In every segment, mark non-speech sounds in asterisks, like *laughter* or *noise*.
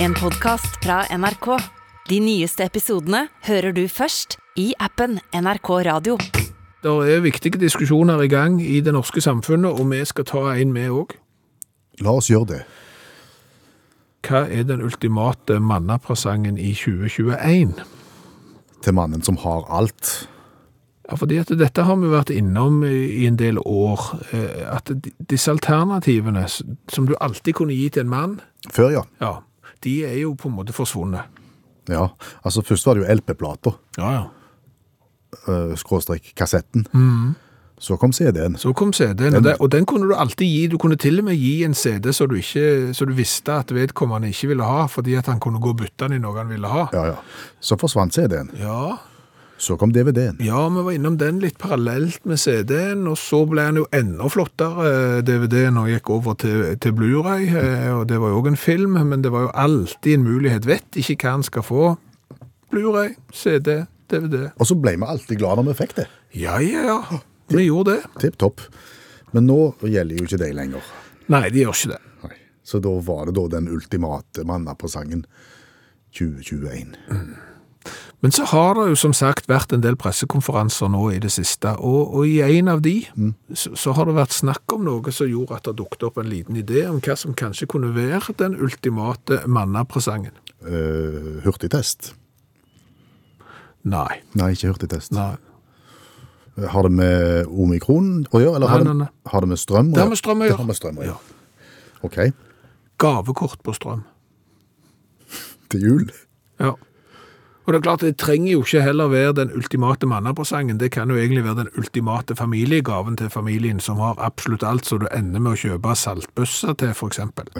En podcast fra NRK. De nyeste episodene hører du først i appen NRK Radio. Det er viktige diskusjoner i gang i det norske samfunnet, og vi skal ta en med òg. La oss gjøre det. Hva er den ultimate mannapresangen i 2021? Til mannen som har alt. Ja, fordi at dette har vi vært innom i en del år, eh, at disse alternativene som du alltid kunne gi til en mann, Før, ja. ja, de er jo på en måte forsvunnet. ja. Altså, først var det jo LP-plater, Ja, ja. øh, skråstrek kassetten. Så kom CD-en. Så kom CD-en, og, den- og den kunne du alltid gi. Du kunne til og med gi en CD så du, ikke, så du visste at vedkommende ikke ville ha, fordi at han kunne gå og bytte den i noe han ville ha. Ja, ja. Så forsvant CD-en. Ja, Så kom DVD-en. Ja, vi var innom den litt parallelt med CD-en, og så ble den jo enda flottere, DVD-en, og gikk over til, til Blu-ray, eh, og det var jo også en film, men det var jo alltid en mulighet. Vet ikke hva han skal få. Blu-ray, CD, DVD. Og så ble vi alltid glad når vi fikk det. Ja, ja, ja. Vi gjorde det. Tipp topp. Men nå gjelder jo ikke det lenger. Nei, de gjør ikke det. Nei. Så da var det da den ultimate mannapresangen 2021. Men så har det jo som sagt vært en del pressekonferanser nå i det siste, og, og i en av de så, så har det vært snakk om noe som gjorde at det dukket opp en liten idé om hva som kanskje kunne være den ultimate mannapresangen. Uh, hurtigtest? Nei. Nei, ikke hurtigtest. Nei. Har det med omikron å gjøre, eller har, det, nei, nei. Har det med strøm å gjøre? Det har med strøm å gjøre. Det har med strøm å gjøre. Ja. Ok, Gavekort på strøm. *laughs* til jul. Ja. Og det er klart, det trenger jo ikke heller være den ultimate mannapresangen. Det kan jo egentlig være den ultimate familiegaven til familien som har absolutt alt, så du ender med å kjøpe saltbøsser til, for eksempel.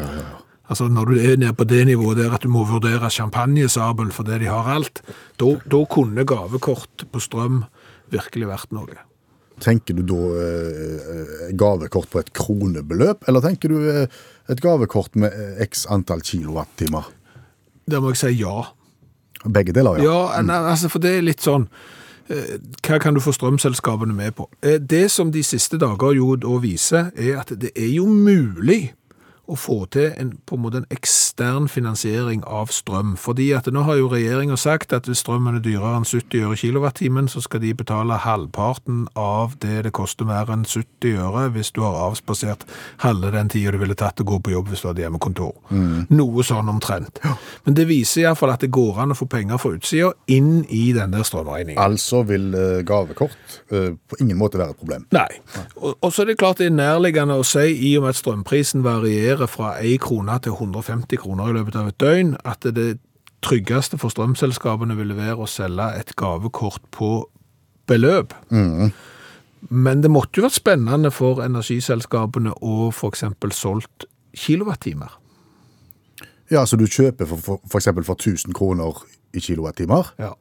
Altså når du er nede på det nivået der at du må vurdere champagnesabel fordi de har alt, da, da kunne gavekort på strøm virkelig vært noe. Tenker du da eh, gavekort på et kronebeløp, eller tenker du eh, et gavekort med eh, x antall kilowattimer? Der må jeg si ja. Begge deler, ja. Ja, nei, altså for det er litt sånn eh, Hva kan du få strømselskapene med på? Eh, Det som de siste dager jo da viser, er at det er jo mulig å få til en, på en måte en ekstern finansiering av strøm. Fordi at nå har jo regjeringen sagt at hvis strømmen er dyrere enn 70 øre kilowattimen, så skal de betale halvparten av det det koster mer enn 70 øre hvis du har avspasert halve den tida du ville tatt å gå på jobb hvis du hadde hjemmekontor. Noe sånn omtrent. Men det viser iallfall at det går an å få penger fra utsida inn i den der strømregningen. Altså vil eh, gavekort eh, på ingen måte være et problem. Nei. Og, og så er det klart det er nærliggende å si, i og med at strømprisen varierer fra 1 krone til 150 kroner i løpet av et døgn, at det tryggeste for strømselskapene ville være å selge et gavekort på beløp. Men det måtte jo vært spennende for energiselskapene å eksempel solgt kilowattimer. Ja, så du kjøper for, for, for for 1000 kroner i kilowattimer? Ja.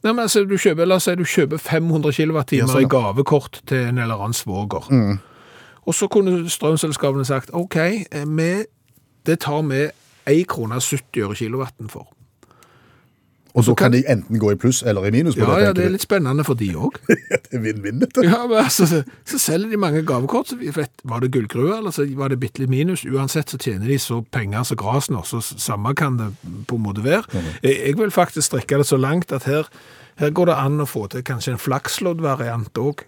Nei, men altså, du kjøper, la oss si du kjøper 500 kilowattimer Ja, sånn, i gavekort til en eller annen svoger. Og så kunne strømselskapene sagt, ok, eh, vi, det tar vi 1 krone 70 øre kilowatten for. Og så kan de enten gå i pluss eller i minus på Ja, det, ja, det er litt spennende for de òg. *laughs* det er vinn-vinn, dette. Ja, men altså, så, selger de mange gavekort. Så vet, var det gullgrue, eller så var det bitte litt minus? Uansett så tjener de så penger som gras nå, så samme kan det på en måte være. Jeg, jeg vil faktisk strekke det så langt at her, her går det an å få til kanskje en flakslodd-variant òg.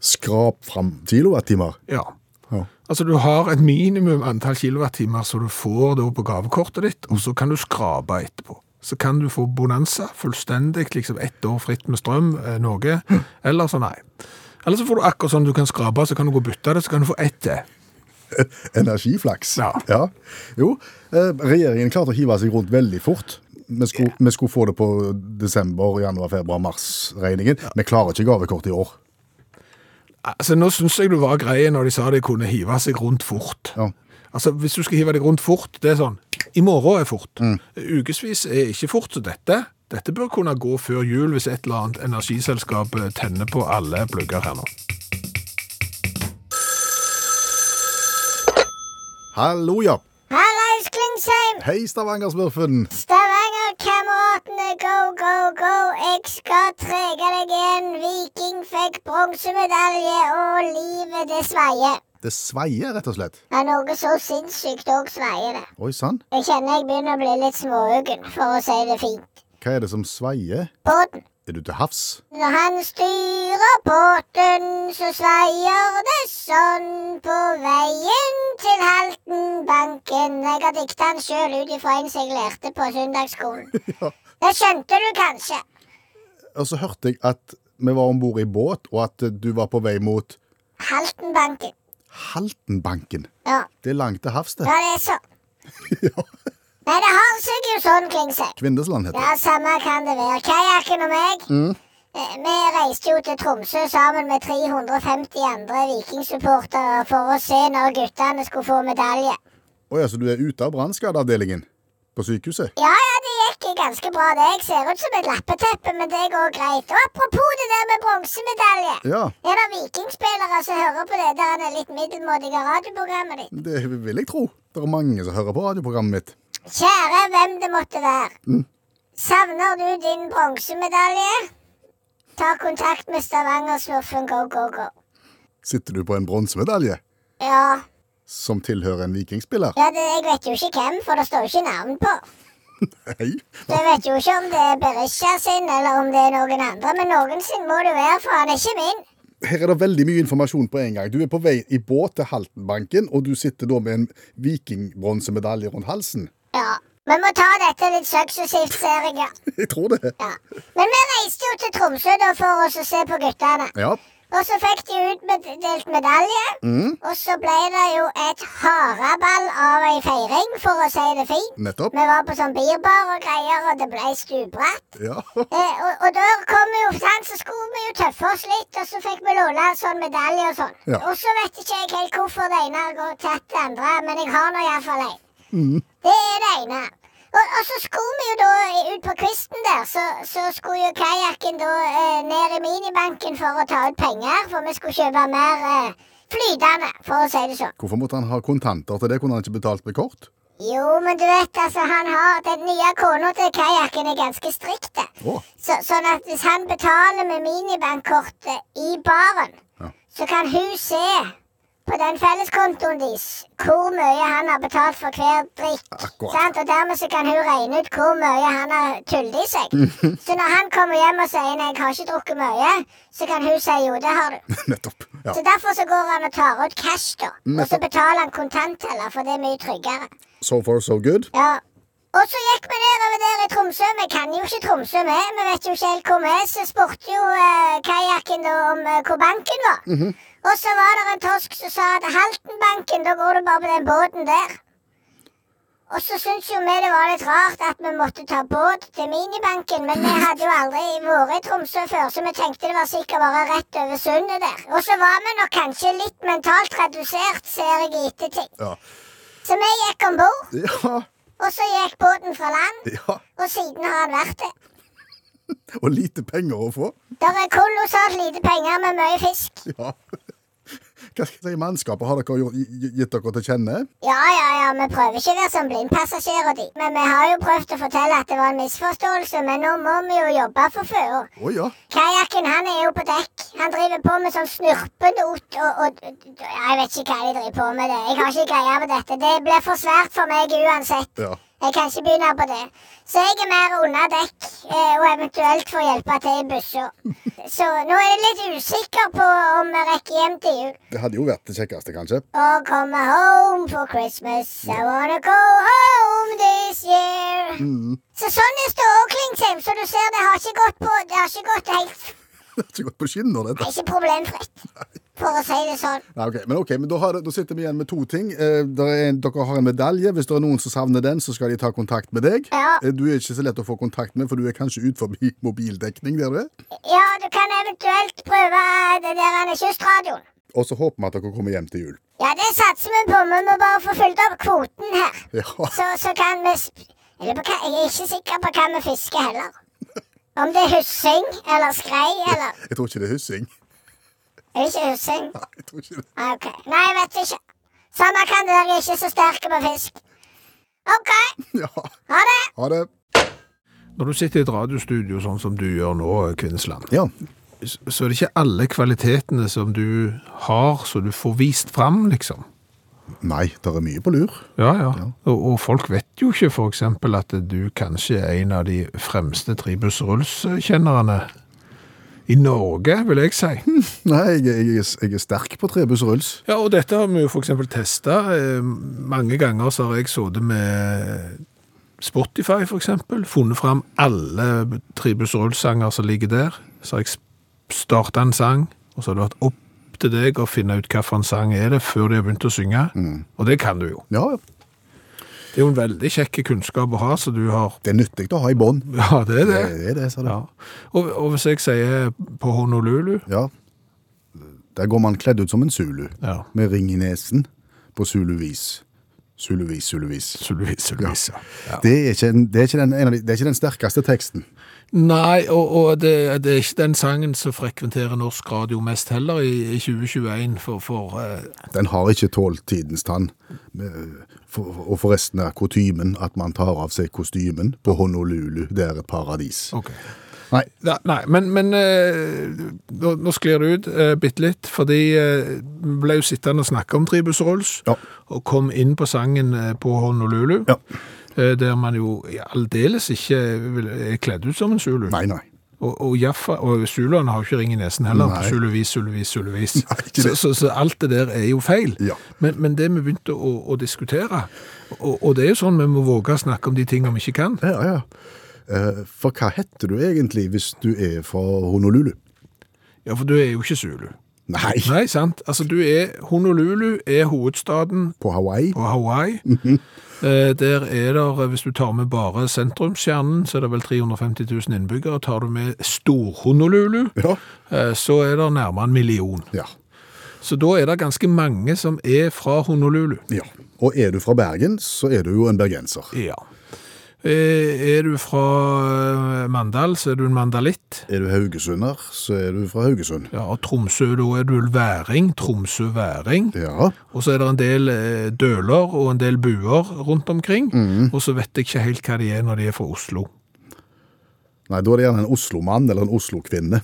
Skrap fram kilowattimer. Ja. Ja. Altså du har et minimum antall kilowattimer som du får på gavekortet ditt, og så kan du skrape etterpå. Så kan du få bonanza, fullstendig, liksom ett år fritt med strøm, eh, noe, eller så nei. Eller så får du akkurat sånn du kan skrape, så kan du gå og bytte det, så kan du få ett til. *laughs* Energiflaks. Ja. Jo, eh, regjeringen klarte å hive seg rundt veldig fort. Vi skulle, vi skulle få det på desember, januar, februar, mars-regningen. Vi klarer ikke gavekort i år. Altså Nå syns jeg du var grei når de sa de kunne hive seg rundt fort. Ja. Altså Hvis du skal hive deg rundt fort, det er sånn I morgen er fort. Ukevis er ikke fort så dette. Dette bør kunne gå før jul hvis et eller annet energiselskap eh, tenner på alle plugger her nå. Hallo, ja. Hallais, Klingsheim! Hei, Stavanger-smurfen. Stavanger-kameratene, go, go, go! Jeg skal trege deg igjen. Viking fikk bronsemedalje, og livet det svaier. Det sveier, rett og slett. Ja, noe så sinnssykt òg sveier det. Oi sann. Jeg kjenner jeg begynner å bli litt småuggen, for å si det fint. Hva er det som sveier? Båten. Er du til havs? Når han styrer båten, så sveier det sånn på veien til Haltenbanken. Jeg har dikta den sjøl ut ifra en som jeg lærte på søndagsskolen. *laughs* Ja. Det skjønte du kanskje? Og så hørte jeg at vi var om bord i båt, og at du var på vei mot Haltenbanken. Haltenbanken. Ja, Det er langt til havs, det. ja det er så. *laughs* Ja. Nei, det har seg jo sånn, Klingsheim. Kvindesland heter det. Ja, samme kan det være. Kajakken og meg, Mm. vi reiste jo til Tromsø sammen med 350 andre vikingsupportere for å se når guttene skulle få medalje. Å ja, så du er ute av brannskadeavdelingen på sykehuset? Ja, ja, det gikk ganske bra. det. Jeg ser ut som et lappeteppe, men det går greit. Og apropos det der med bronsemedalje. Ja, Er det vikingspillere som hører på det der litt middelmådige radioprogrammet ditt? det vil jeg tro. Det er mange som hører på radioprogrammet mitt. Kjære hvem det måtte være. Savner du din bronsemedalje? Ta kontakt med Stavanger-smurfen Go Go Go. Sitter du på en bronsemedalje Ja, som tilhører en vikingspiller? ja det, jeg vet jo ikke hvem, for det står jo ikke navn på. *laughs* Nei. Jeg vet jo ikke om det er Berisha sin, eller om det er noen andre, men noen sin må det være, for han er ikke min. Her er det veldig mye informasjon på en gang. Du er på vei i båt til Haltenbanken, og du sitter da med en vikingbronsemedalje rundt halsen. Ja, vi må ta dette litt suksessivt, ser jeg, ja. *laughs* Jeg tror det. ja. Men vi reiste jo til Tromsø da for oss å se på guttene. Ja. Og så fikk de utdelt medalje. Og så ble det jo et haraball av ei feiring, for å si det fint. Nettopp. Vi var på sånn bierbar og greier, og det ble stupbratt. Ja. *laughs* Eh, og, og da kom vi jo, sånn, så skulle vi jo tøffe oss litt, og så fikk vi låne en sånn medalje og sånn. Ja. Og så vet ikke jeg helt hvorfor det ene går tatt det andre, men jeg har nå iallfall en. Det er det ene. Og, og så skulle vi jo da ut på kvisten der, så, så skulle jo kajakken da eh, ned i minibanken for å ta ut penger, for vi skulle kjøpe mer eh, flytende, for å si det sånn. Hvorfor måtte han ha kontanter til det? Kunne han ikke betalt med kort? Jo, men du vet, altså, han har Den nye kona til kajakken er ganske strikt. Oh. Så, sånn at hvis han betaler med minibankkortet i baren, Ja. så kan hun se på den felleskontoen deres hvor mye han har betalt for hver drikk. Sant? Og dermed så kan hun regne ut hvor mye han har tullet i seg. så når han kommer hjem og sier 'nei, jeg har ikke drukket mye', så kan hun si 'jo, det har du'. *laughs* Nettopp. Ja. Så derfor så går han og tar ut cash, da. Og så betaler han kontantheller, for det er mye tryggere. So far, so good. Ja. Og så gikk vi nedover der i Tromsø. Vi kan jo ikke Tromsø med. Vi vet jo ikke helt hvor vi er. Så spurte jo eh, kajakken om eh, hvor banken var. Og så var det en torsk som sa at Haltenbanken, da går du bare på den båten der. Og så syntes jo vi det var litt rart at vi måtte ta båt til minibanken, men vi hadde jo aldri vært i Tromsø før, så vi tenkte det var sikkert bare rett over sundet der. Og så var vi nok kanskje litt mentalt redusert, ser jeg i ettertid. Ja. Så vi gikk om bord. Ja. Og så gikk båten fra land, ja. og siden har han vært det. *laughs* Og lite penger å få. Det er kolossalt lite penger med mye fisk. Ja. Hva skal jeg si, mannskapet har dere gjort, gitt dere til kjenne? Ja, ja, ja, vi prøver ikke å være som blindpassasjerer, de. Men vi har jo prøvd å fortelle at det var en misforståelse, men nå må vi jo jobbe for før. Oh, ja. Kajakken han er jo på dekk. Han driver på med sånn snurpenot og, og, og Jeg vet ikke hva de driver på med det. Jeg har ikke greie på dette. Det blir for svært for meg uansett. Ja. Jeg kan ikke begynne på det. Så jeg er mer under dekk, eh, og eventuelt får hjelpe til i busser. Så nå er jeg litt usikker på om vi rekker hjem til jul. Det hadde jo vært det kjekkeste, kanskje. Å komme home for Christmas. I wanna go home this year. Så sånn er ståa, Klingsheim. Så du ser, det har ikke gått på Det har ikke gått helt *laughs* Det har ikke gått på skinner, Det dette. er ikke problemfritt, for å si det sånn. Nei, okay. Men ok, men da, har da sitter vi igjen med to ting. Eh, en, dere har en medalje. Hvis det er noen som savner den, så skal de ta kontakt med deg. Ja. Eh, Du er ikke så lett å få kontakt med, for du er kanskje ut forbi *laughs* mobildekning der du er. Ja, du kan eventuelt prøve det der er kystradioen. Og så håper vi at dere kommer hjem til jul. Ja, det satser vi på. Vi må bare få fylt opp kvoten her. Ja, Så, så kan vi jeg er ikke sikker på hva vi fisker heller. Om det er hyssing eller skrei eller Jeg tror ikke det er hyssing. Er det ikke hyssing? Nei, jeg tror ikke det. Ah, Ok. Nei, jeg vet ikke. Samme kan det. Jeg er ikke så sterk på fisk. OK. *laughs* Ja, Ha det. ha det. Når du sitter i et radiostudio sånn som du gjør nå, Kvinnesland, Ja. så er det ikke alle kvalitetene som du har, som du får vist fram, liksom. Nei, det er mye på lur. Ja, ja. Og, og folk vet jo ikke eksempel at du kanskje er en av de fremste Tribus Ruls-kjennerne i Norge, vil jeg si. Nei, jeg, jeg, jeg er sterk på trebuss og ruls. Ja, og dette har vi jo eksempel testet. Eh, Mange ganger så har jeg sittet med Spotify eksempel, funnet fram alle Tribus Rull-sanger som ligger der. Så har jeg startet en sang, og så har det vært opp til deg å finne ut hvilken sang er det før de har begynt å synge. Og det kan du jo. Ja, ja. Det er jo en veldig kjekk kunnskap å ha, så du har Det er nyttig å ha i bånd. *laughs* Ja, det er det. Det er det, sa du. Ja. Og, og hvis jeg sier på Honolulu Ja. Der går man kledd ut som en zulu, Ja. med ring i nesen, på zuluvis. Zuluvis, zuluvis. Sulvis, Sulvis, ja. ja. Det er ikke, det er ikke, den, de, det er ikke den sterkeste teksten. Nei, og, og det, det er ikke den sangen som frekventerer norsk radio mest heller i, i 2021, for, for uh... Den har ikke tålt tidens tann. Eh, For, og forresten er kutymen at man tar av seg kostymen på Honolulu. Det er et paradis. Okay. Nei, Nei, nei men, men eh, nå, nå sklir det ut uh, bitte litt, fordi eh, vi ble jo sittende og snakke om Tribus Rolls, Ja. og kom inn på sangen eh, på Honolulu, Ja. eh, der man jo aldeles ikke er kledd ut som en Zulu. nei, nei. Og, og, Jaffa, og Zuluene har jo ikke ring i nesen heller. Nei. Zuluvis, Zuluvis, Zuluvis. *laughs* Så, så, så alt det der er jo feil. Ja. Men, men det vi begynte å, å diskutere, og, og det er jo sånn vi må våge å snakke om de tingene vi ikke kan. Ja, ja. Eh, For hva heter du egentlig hvis du er fra Honolulu? Ja, for du er jo ikke Zulu. Nei, Nei, sant? Altså, du er Honolulu er hovedstaden på Hawaii. på Hawaii. Eh, Der er det, hvis du tar med bare sentrumskjernen, så er det vel 350 000 innbyggere. Tar du med Stor-Honolulu, Ja. eh, så er det nærmere en million. Ja. Så da er det ganske mange som er fra Honolulu. ja. Og er du fra Bergen, så er du jo en bergenser. Ja. Eh, Er du fra eh, Mandal, så er du en mandalitt. Er du haugesunder, så er du fra Haugesund. Ja, og Tromsø, da er du væring. Tromsø-væring. Ja. Og så er det en del eh, døler og en del buer rundt omkring. Og så vet jeg ikke helt hva de er når de er fra Oslo. Nei, da er det gjerne en Oslo-mann eller en Oslo-kvinne.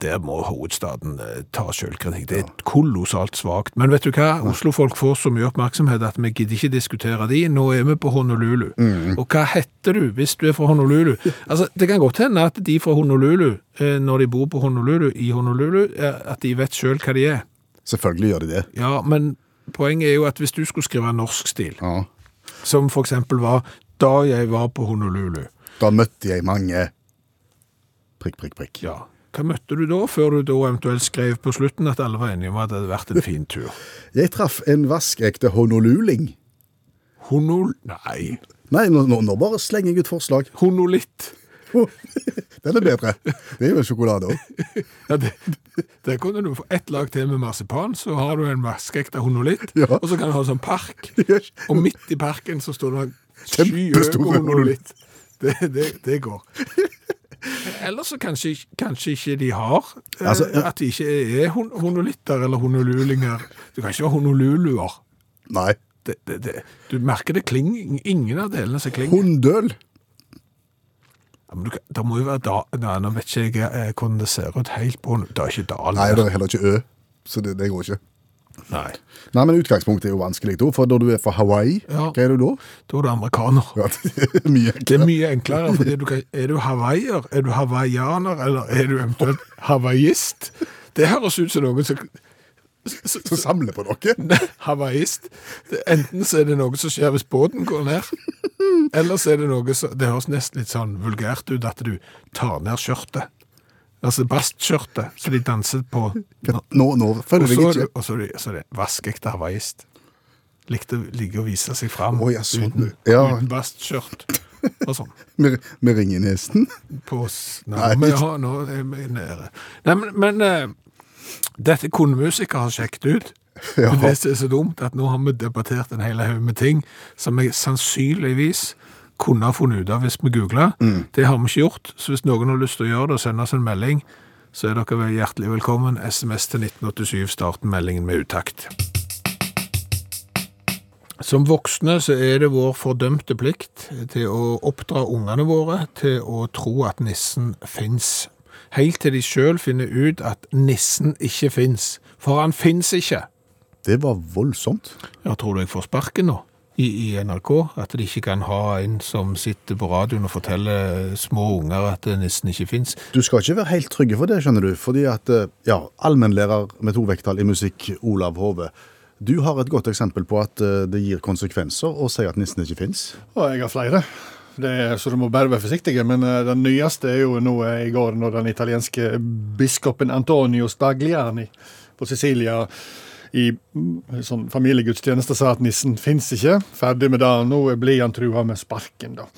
Der må hovedstaden eh, ta selvkritikk. Det er kolossalt svagt. Men vet du hva? Oslo-folk får så mye oppmerksomhet at vi gidder ikke diskutere de. Nå er vi på Honolulu. Og hva heter du hvis du er fra Honolulu? *laughs* Altså, Det kan godt hende at de fra Honolulu, eh, når de bor på Honolulu, i Honolulu, eh, at de vet sjøl hva de er. Selvfølgelig gjør de det. Ja, men poenget er jo at hvis du skulle skrive norsk stil, Ja. som for eksempel var da jeg var på Honolulu, Da møtte jeg mange prikk, prikk, prikk. ja, hva møtte du da, før du da eventuelt skrev på slutten at alle var enige om at det hadde vært en fin tur? *laughs* Jeg traff en vaskeekte honoluling. Honol... Nei, Nei, nå, nå, bare slenger jeg ut forslag. honolitt. *laughs* Den er bedre. Det er jo en sjokolade òg. *laughs* Ja, det, der kunne du få ett lag til med marsipan, så har du en vaskeekte honolitt, Ja. og så kan du ha sånn park, og midt i parken så står det skyhøy honolitt. Det, det, det går. Eller så kanskje, kanskje ikke de har, eh, Altså, at de ikke er hon honolitter eller honolulinger. Du kan ikke ha honoluluer. Nei. Det, det, det. Du merker det klinger, ingen av delene som klinger. Hundøl. Ja, men du, det må jo være da, nei, nå vet ikke jeg eh, hvordan det ser ut helt på, det er ikke dal. Nei, det er heller ikke Ø, så det, det går ikke. Nei. Nei, men utgangspunktet er jo vanskelig, da, for når du er fra Hawaii, Ja. hva er du da? Da er du amerikaner. Ja, det er mye *laughs* Det er mye enklere, for du kan, er du hawaiier, er du hawaiianer, eller er du eventuelt hawaiist? Det høres ut som noen som som samler på noe. *laughs* Hawaiist. Enten så er det noe som skjer hvis båten går ned, eller så er det noe som Det høres nesten litt sånn vulgært ut at du tar ned skjørtet. Altså bastskjørtet, så de danset på Nå, nå føler jeg ikke. og så er det, så det vaskeekte hawaiist. Likte ligge og vise seg fram Å, ja, sånn. uten, Ja. uten bastskjørt og sånn. *laughs* Med, med ring i nesen. På, Nei, nei, men ja, nå er vi nede. Nei, men, men uh, dette kunne musikere ha sjekket ut. Ja. Det som er så dumt at nå har vi debattert en hel haug med ting som vi sannsynligvis kunne ha funnet ut av hvis vi googla. Mm. Det har vi ikke gjort, så hvis noen har lyst til å gjøre det og sende oss en melding, så er dere hjertelig velkommen. SMS til 1987, starten meldingen med utakt. Som voksne så er det vår fordømte plikt til å oppdra ungene våre til å tro at nissen fins. Helt til de sjøl finner ut at nissen ikke fins. For han fins ikke. Det var voldsomt. Ja, tror du jeg får sparken nå? I, I NRK? At de ikke kan ha en som sitter på radioen og forteller små unger at nissen ikke fins? Du skal ikke være helt trygge for det, skjønner du. Fordi at, eh, ja, allmennlærer med to vekttall i musikk, Olav Hove. Du har et godt eksempel på at eh, det gir konsekvenser å si at nissen ikke fins. Og jeg har flere. Det er, så du må bare være forsiktige. Men eh, den nyeste er jo nå i går, når den italienske biskopen Antonio Stagliani på Sicilia i mm, sånn familiegudstjeneste sa at nissen fins ikke. Ferdig med det. Nå blir han trua med sparken, da.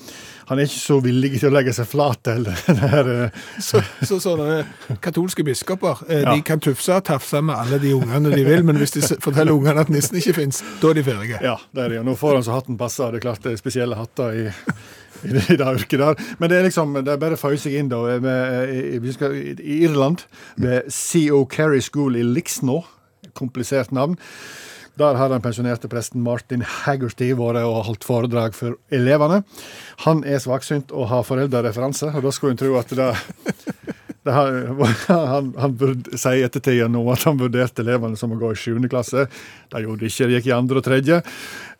Han er ikke så villig til å legge seg flat heller. *laughs* den her, eh, Så, så sånne katolske biskoper eh, Ja. de kan tufse og tafse med alle de ungene de vil, men hvis de forteller ungene at nissen ikke fins, da er de ferdige. Ja, det er de. Og nå får han så hatten passer. Det er klart det er spesielle hatter i, *laughs* i, det, i det yrket der. Men det er liksom, det er bare å føye seg inn, da. Med, i, vi skal, I Irland, ved CO Carey School i Lixno, komplisert navn. Der har den pensjonerte presten Martin Haggerty vært og holdt foredrag for elevene. Han er svaksynt og har foreldrereferanse, og da skulle en tro at det har, *laughs* han, han burde si i ettertida nå at han vurderte elevene som å gå i 7. klasse. Det gjorde de ikke, de gikk i andre og tredje.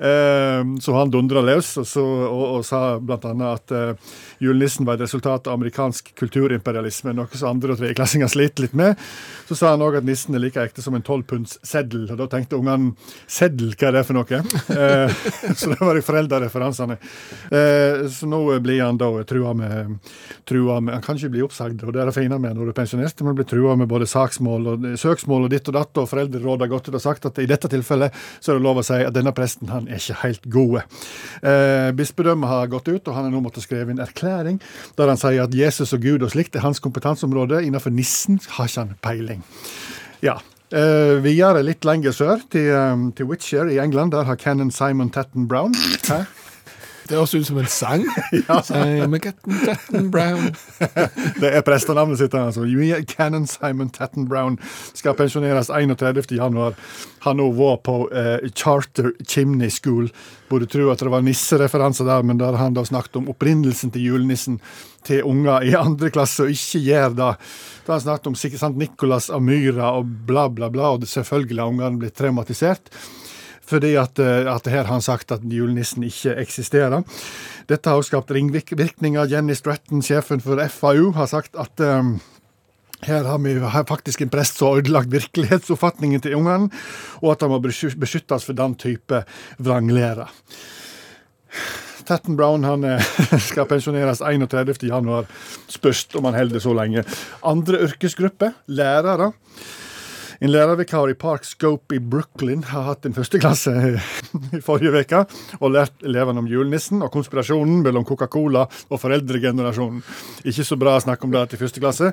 Eh, så han dundra løs og, så, og, og sa bl.a. at eh, julenissen var et resultat av amerikansk kulturimperialisme, noe som andre- og tredjeklassinger sliter litt med. Så sa han òg at nissen er like ekte som en tolvpundsseddel. og da tenkte ungene seddel, hva er det for noe? *laughs* Eh, så det var de foreldrereferansene. Eh, så nå blir han da trua med, trua med Han kan ikke bli oppsagd, og det er det fine med når du er pensjonist, Du blir trua med både saksmål og søksmål og ditt og datt, og foreldrerådet har gått ut og sagt at i dette tilfellet så er det lov å si at denne presten han er ikke helt gode. Eh, bispedømmet har gått ut, og han har nå måttet skrive en erklæring der han sier at Jesus og Gud og slikt er hans kompetanseområde. Innenfor nissen har ikke han peiling. Ja. Uh, videre litt lenger sør, til, um, til Witcher i England. Der har Canon Simon Tatton Brown. Hæ? Det høres ut som en sang. I'm a getting getting brown. *laughs* Det er prestenavnet sitt. altså. Canon Simon Tatton Brown skal pensjoneres 31. januar. Han nå var på eh, Charter Chimney School. Burde tro at det var nissereferanse der, men der han da snakket om opprinnelsen til julenissen til unger i andre klasse, og ikke gjør det. Da han snakket om sikkert Nikolas av Myra og bla, bla, bla, og selvfølgelig har ungene blitt traumatisert. Fordi at, eh, at her har han sagt at julenissen ikke eksisterer. Dette har også skapt ringvirkninger. Jenny Stratton, sjefen for FAU, har sagt at um, her har vi her faktisk en prest som har ødelagt virkelighetsoppfatningen til ungene, og at han må besky- beskyttes for den type vranglære. Tatton Brown han eh, *laughs* skal pensjoneres 31. januar. Spørs om han holder så lenge. Andre yrkesgrupper, lærere. En lærervikar i Park Scope i Brooklyn har hatt en førsteklasse *laughs* i forrige uke og lært elevene om julenissen og konspirasjonen mellom Coca-Cola og foreldregenerasjonen. Ikke så bra å snakke om det til første klasse.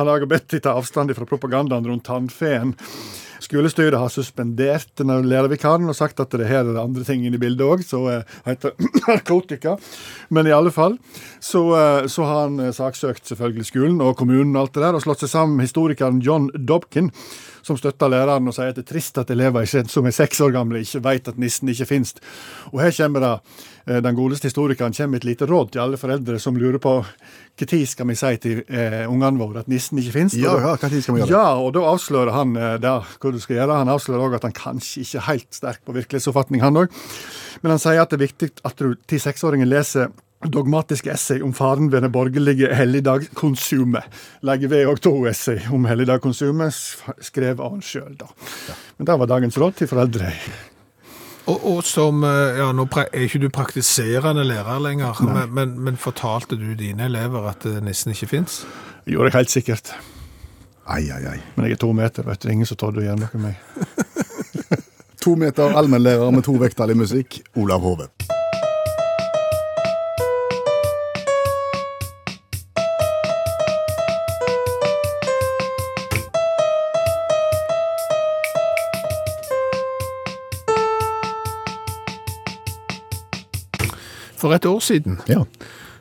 Han har bedt de ta avstand fra propagandaen rundt tannfeen. Skolestyret har suspendert denne lærervikaren og sagt at det her er det andre ting inne i bildet òg, som eh, heter *coughs* narkotika. Men i alle fall så, eh, så har han eh, saksøkt selvfølgelig skolen og kommunen og alt det der, og slått seg sammen med historikeren John Dobkin, som støtter læreren og sier at det er trist at elever som er seks år gamle, ikke vet at nissen ikke finnes. Og her kommer det eh, den godeste historikeren kommer med et lite råd til alle foreldre som lurer på når skal vi si til eh, ungene våre at nissen ikke finnes. Ja, ja, hva tid skal vi gjøre det? Ja, og da avslører han eh, det, hva du skal gjøre. Han avslører òg at han kanskje ikke er helt sterk på virkelighetsoppfatning, han òg. Men han sier at det er viktig at du til seksåringen leser dogmatiske essay om faren ved det borgerlige helligdagskonsumet. Legger ved òg to essay om helligdagskonsumet, skrevet av han sjøl, da. Men det var dagens råd til foreldre. Og, og som, eh, ja, nå er ikke du praktiserende lærer lenger, men, men, men fortalte du dine elever at eh, nissen ikke fins? Gjorde jeg helt sikkert. Ai, ai, ai. Men jeg er to meter, vet du. Det er ingen som torde å gjøre noe med meg. *laughs* To meter allmennlærer med to vekttall i musikk, Olav Hove. For et år siden Ja.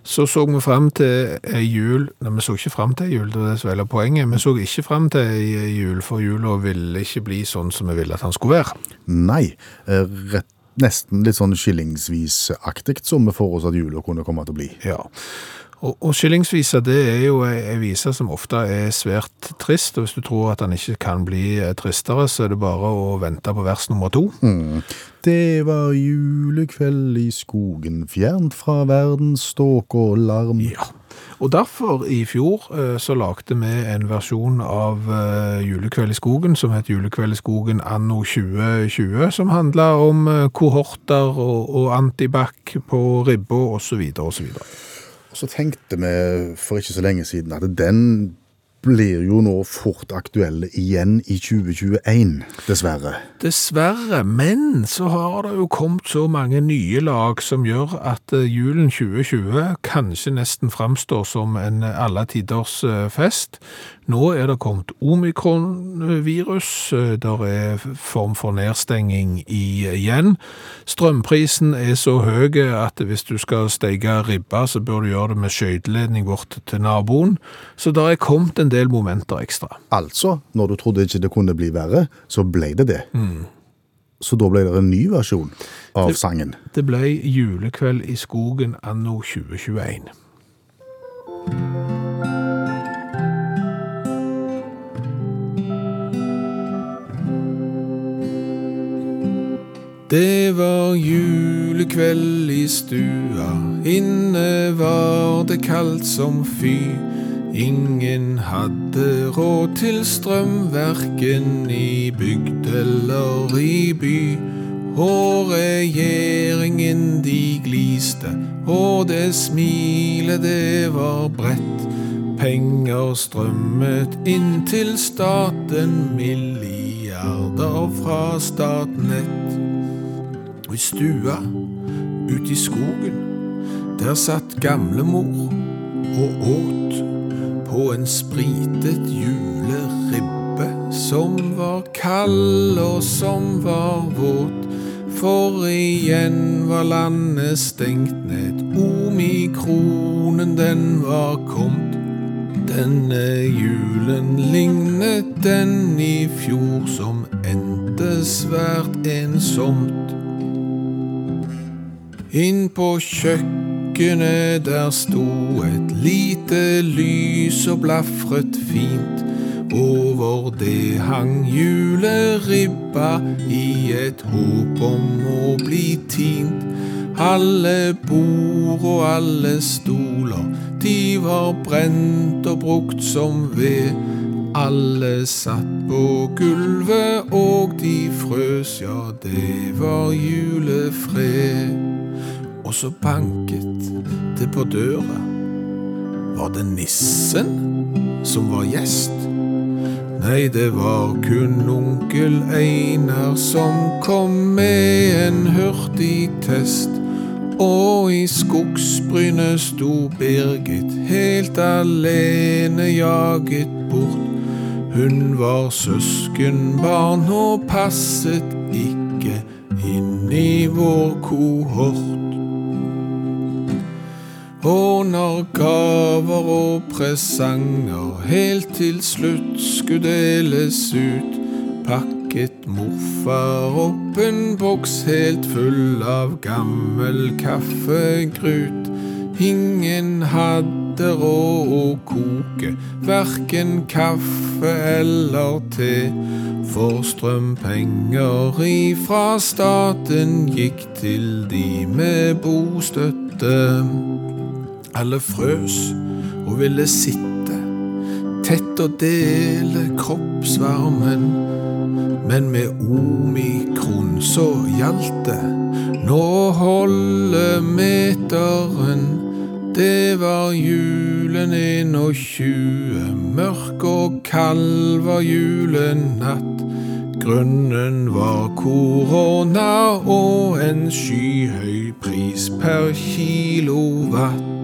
så så vi frem til ei jul Nei, vi så ikke frem til jul, det er det som er poenget. Vi så ikke frem til ei jul, for jula ville ikke bli sånn som vi ville at han skulle være. Nei, eh, rett, nesten litt sånn skillingsvisaktig som vi får oss at jula kunne komme til å bli. Ja. Og, og skillingsvisa det er jo ei vise som ofte er svært trist, og hvis du tror at den ikke kan bli eh, tristere, så er det bare å vente på vers nummer to. Det var julekveld i skogen, fjernt fra verdens ståk og larm. Ja. Og derfor i fjor eh, så lagde vi en versjon av eh, Julekveld i skogen som het Julekveld i skogen anno 2020, som handla om kohorter og, og antibac på ribba osv. osv. Så tenkte vi for ikke så lenge siden at den blir jo nå fort aktuelle igjen i 2021, dessverre. Dessverre, men så har det jo kommet så mange nye lag som gjør at eh, julen 2020 kanskje nesten framstår som en alle tiders eh, fest. Nå er det kommet omikronvirus, det er form for nedstenging igjen. Strømprisen er så høy at hvis du skal steke ribba, så bør du gjøre det med skøyteledning bort til naboen. Så der er kommet en del momenter ekstra. Altså, når du trodde ikke det kunne bli verre, så ble det det. Så da ble det en ny versjon av sangen. Det ble julekveld i skogen anno 2021. Det var julekveld i stua, inne var det kaldt som fy. Ingen hadde råd til strøm, verken i bygd eller i by. Og regjeringen de gliste, og det smilet det var bredt. Penger strømmet inn til staten, milliarder fra Statnett. Og i stua, ute i skogen, der satt gamlemor og åt på en spritet juleribbe som var kald og som var våt. For igjen var landet stengt ned, omikronen den var kommet. Denne julen lignet den i fjor som endte svært ensomt. Inn på kjøkkenet der sto et lite lys og blafret fint. Over det hang juleribba i et håp om å bli tint. Alle bord og alle stoler, de var brent og brukt som ved. Alle satt på gulvet og de frøs, ja, det var julefred. Og så banket det på døra. Var det nissen som var gjest? Nei, det var kun onkel Einar som kom med en hurtig test. Og i skogsbrynet sto Birgit helt alene jaget bort. Hun var søskenbarn og passet ikke inn i vår kohort. Og gaver og presanger helt til slutt skulle deles ut, pakket morfar opp en boks helt full av gammel kaffegrut. Ingen hadde råd å koke verken kaffe eller te, for strømpenger ifra staten gikk til de med bostøtte. Alle frøs og ville sitte tett og dele kroppsvarmen. Men med omikron så gjaldt det. Nå holder meteren. Det var julen 21, mørk og kald var julenatt. Grunnen var korona og en skyhøy pris per kilowatt.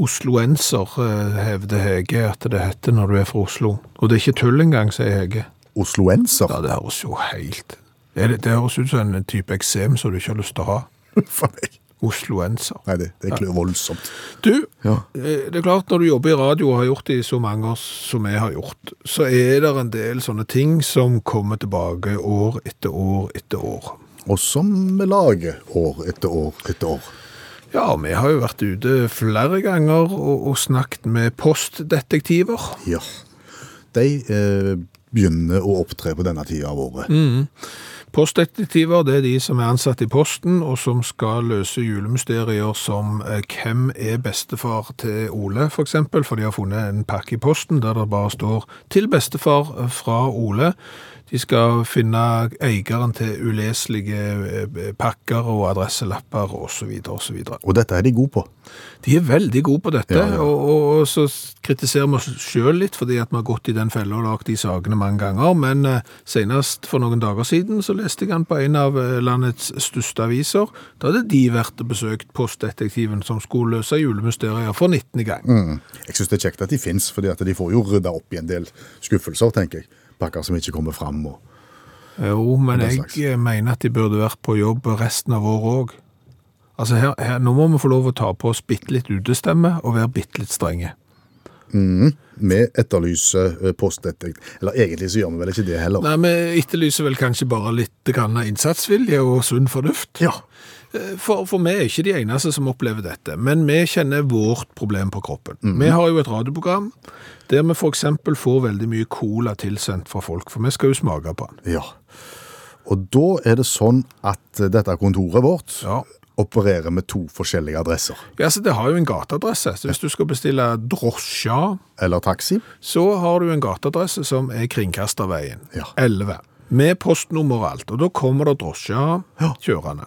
Osloenser, eh, hevder Hege at det heter når du er fra Oslo. Og det er ikke tull engang, sier Hege. Osloenser. Ja, det høres jo helt det, det høres ut som en type eksem som du ikke har lyst til å ha. *laughs* For meg. Osloenser. Nei, det, det klør voldsomt. Du, Ja. eh, det er klart når du jobber i radio og har gjort det i så mange år som jeg har gjort, så er det en del sånne ting som kommer tilbake år etter år etter år. Og som vi lager år etter år etter år. Ja, vi har jo vært ute flere ganger og, og snakket med postdetektiver. Ja. De eh, begynner å opptre på denne tida av året. Postdetektiver det er de som er ansatt i posten, og som skal løse julemysterier som eh, hvem er bestefar til Ole, for eksempel, for de har funnet en pakke i posten der det bare står til bestefar eh, fra Ole. De skal finne eieren til uleselige eh, pakker og adresselapper osv. osv. Og og dette er de gode på. De er veldig gode på dette, Ja, ja. Og, og, og så kritiserer vi oss sjøl litt fordi at vi har gått i den fella og lagd de sakene mange ganger. Men eh, senest for noen dager siden så leste jeg han på en av eh, landets største aviser. Da hadde de vært og besøkt postdetektiven som skulle løse julemysterier for 19. gang. Jeg syns det er kjekt at de fins, for de får jo rydda opp i en del skuffelser, tenker jeg. Pakker som ikke kommer fram. Og... Jo, men jeg eh, mener at de burde vært på jobb resten av året òg. Altså her, her, nå må vi få lov å ta på oss bitte litt utestemme og være bitte litt strenge. Vi etterlyser eh, postdetektiv. Eller egentlig så gjør vi vel ikke det heller. Nei, Vi etterlyser vel kanskje bare litt grann innsatsvilje og sunn fornuft. Ja. For, for vi er ikke de eneste som opplever dette, men vi kjenner vårt problem på kroppen. Vi har jo et radioprogram der vi eksempel får veldig mye cola tilsendt fra folk, for vi skal jo smake på den. ja. Og da er det sånn at eh, dette kontoret vårt Ja. opererer med to forskjellige adresser. Ja, så Det har jo en gateadresse, så hvis du skal bestille drosja, Eller taxi. så har du en gateadresse som er Kringkasterveien, Ja. 11, med postnummer og alt. Og da kommer det drosja Ja. kjørende,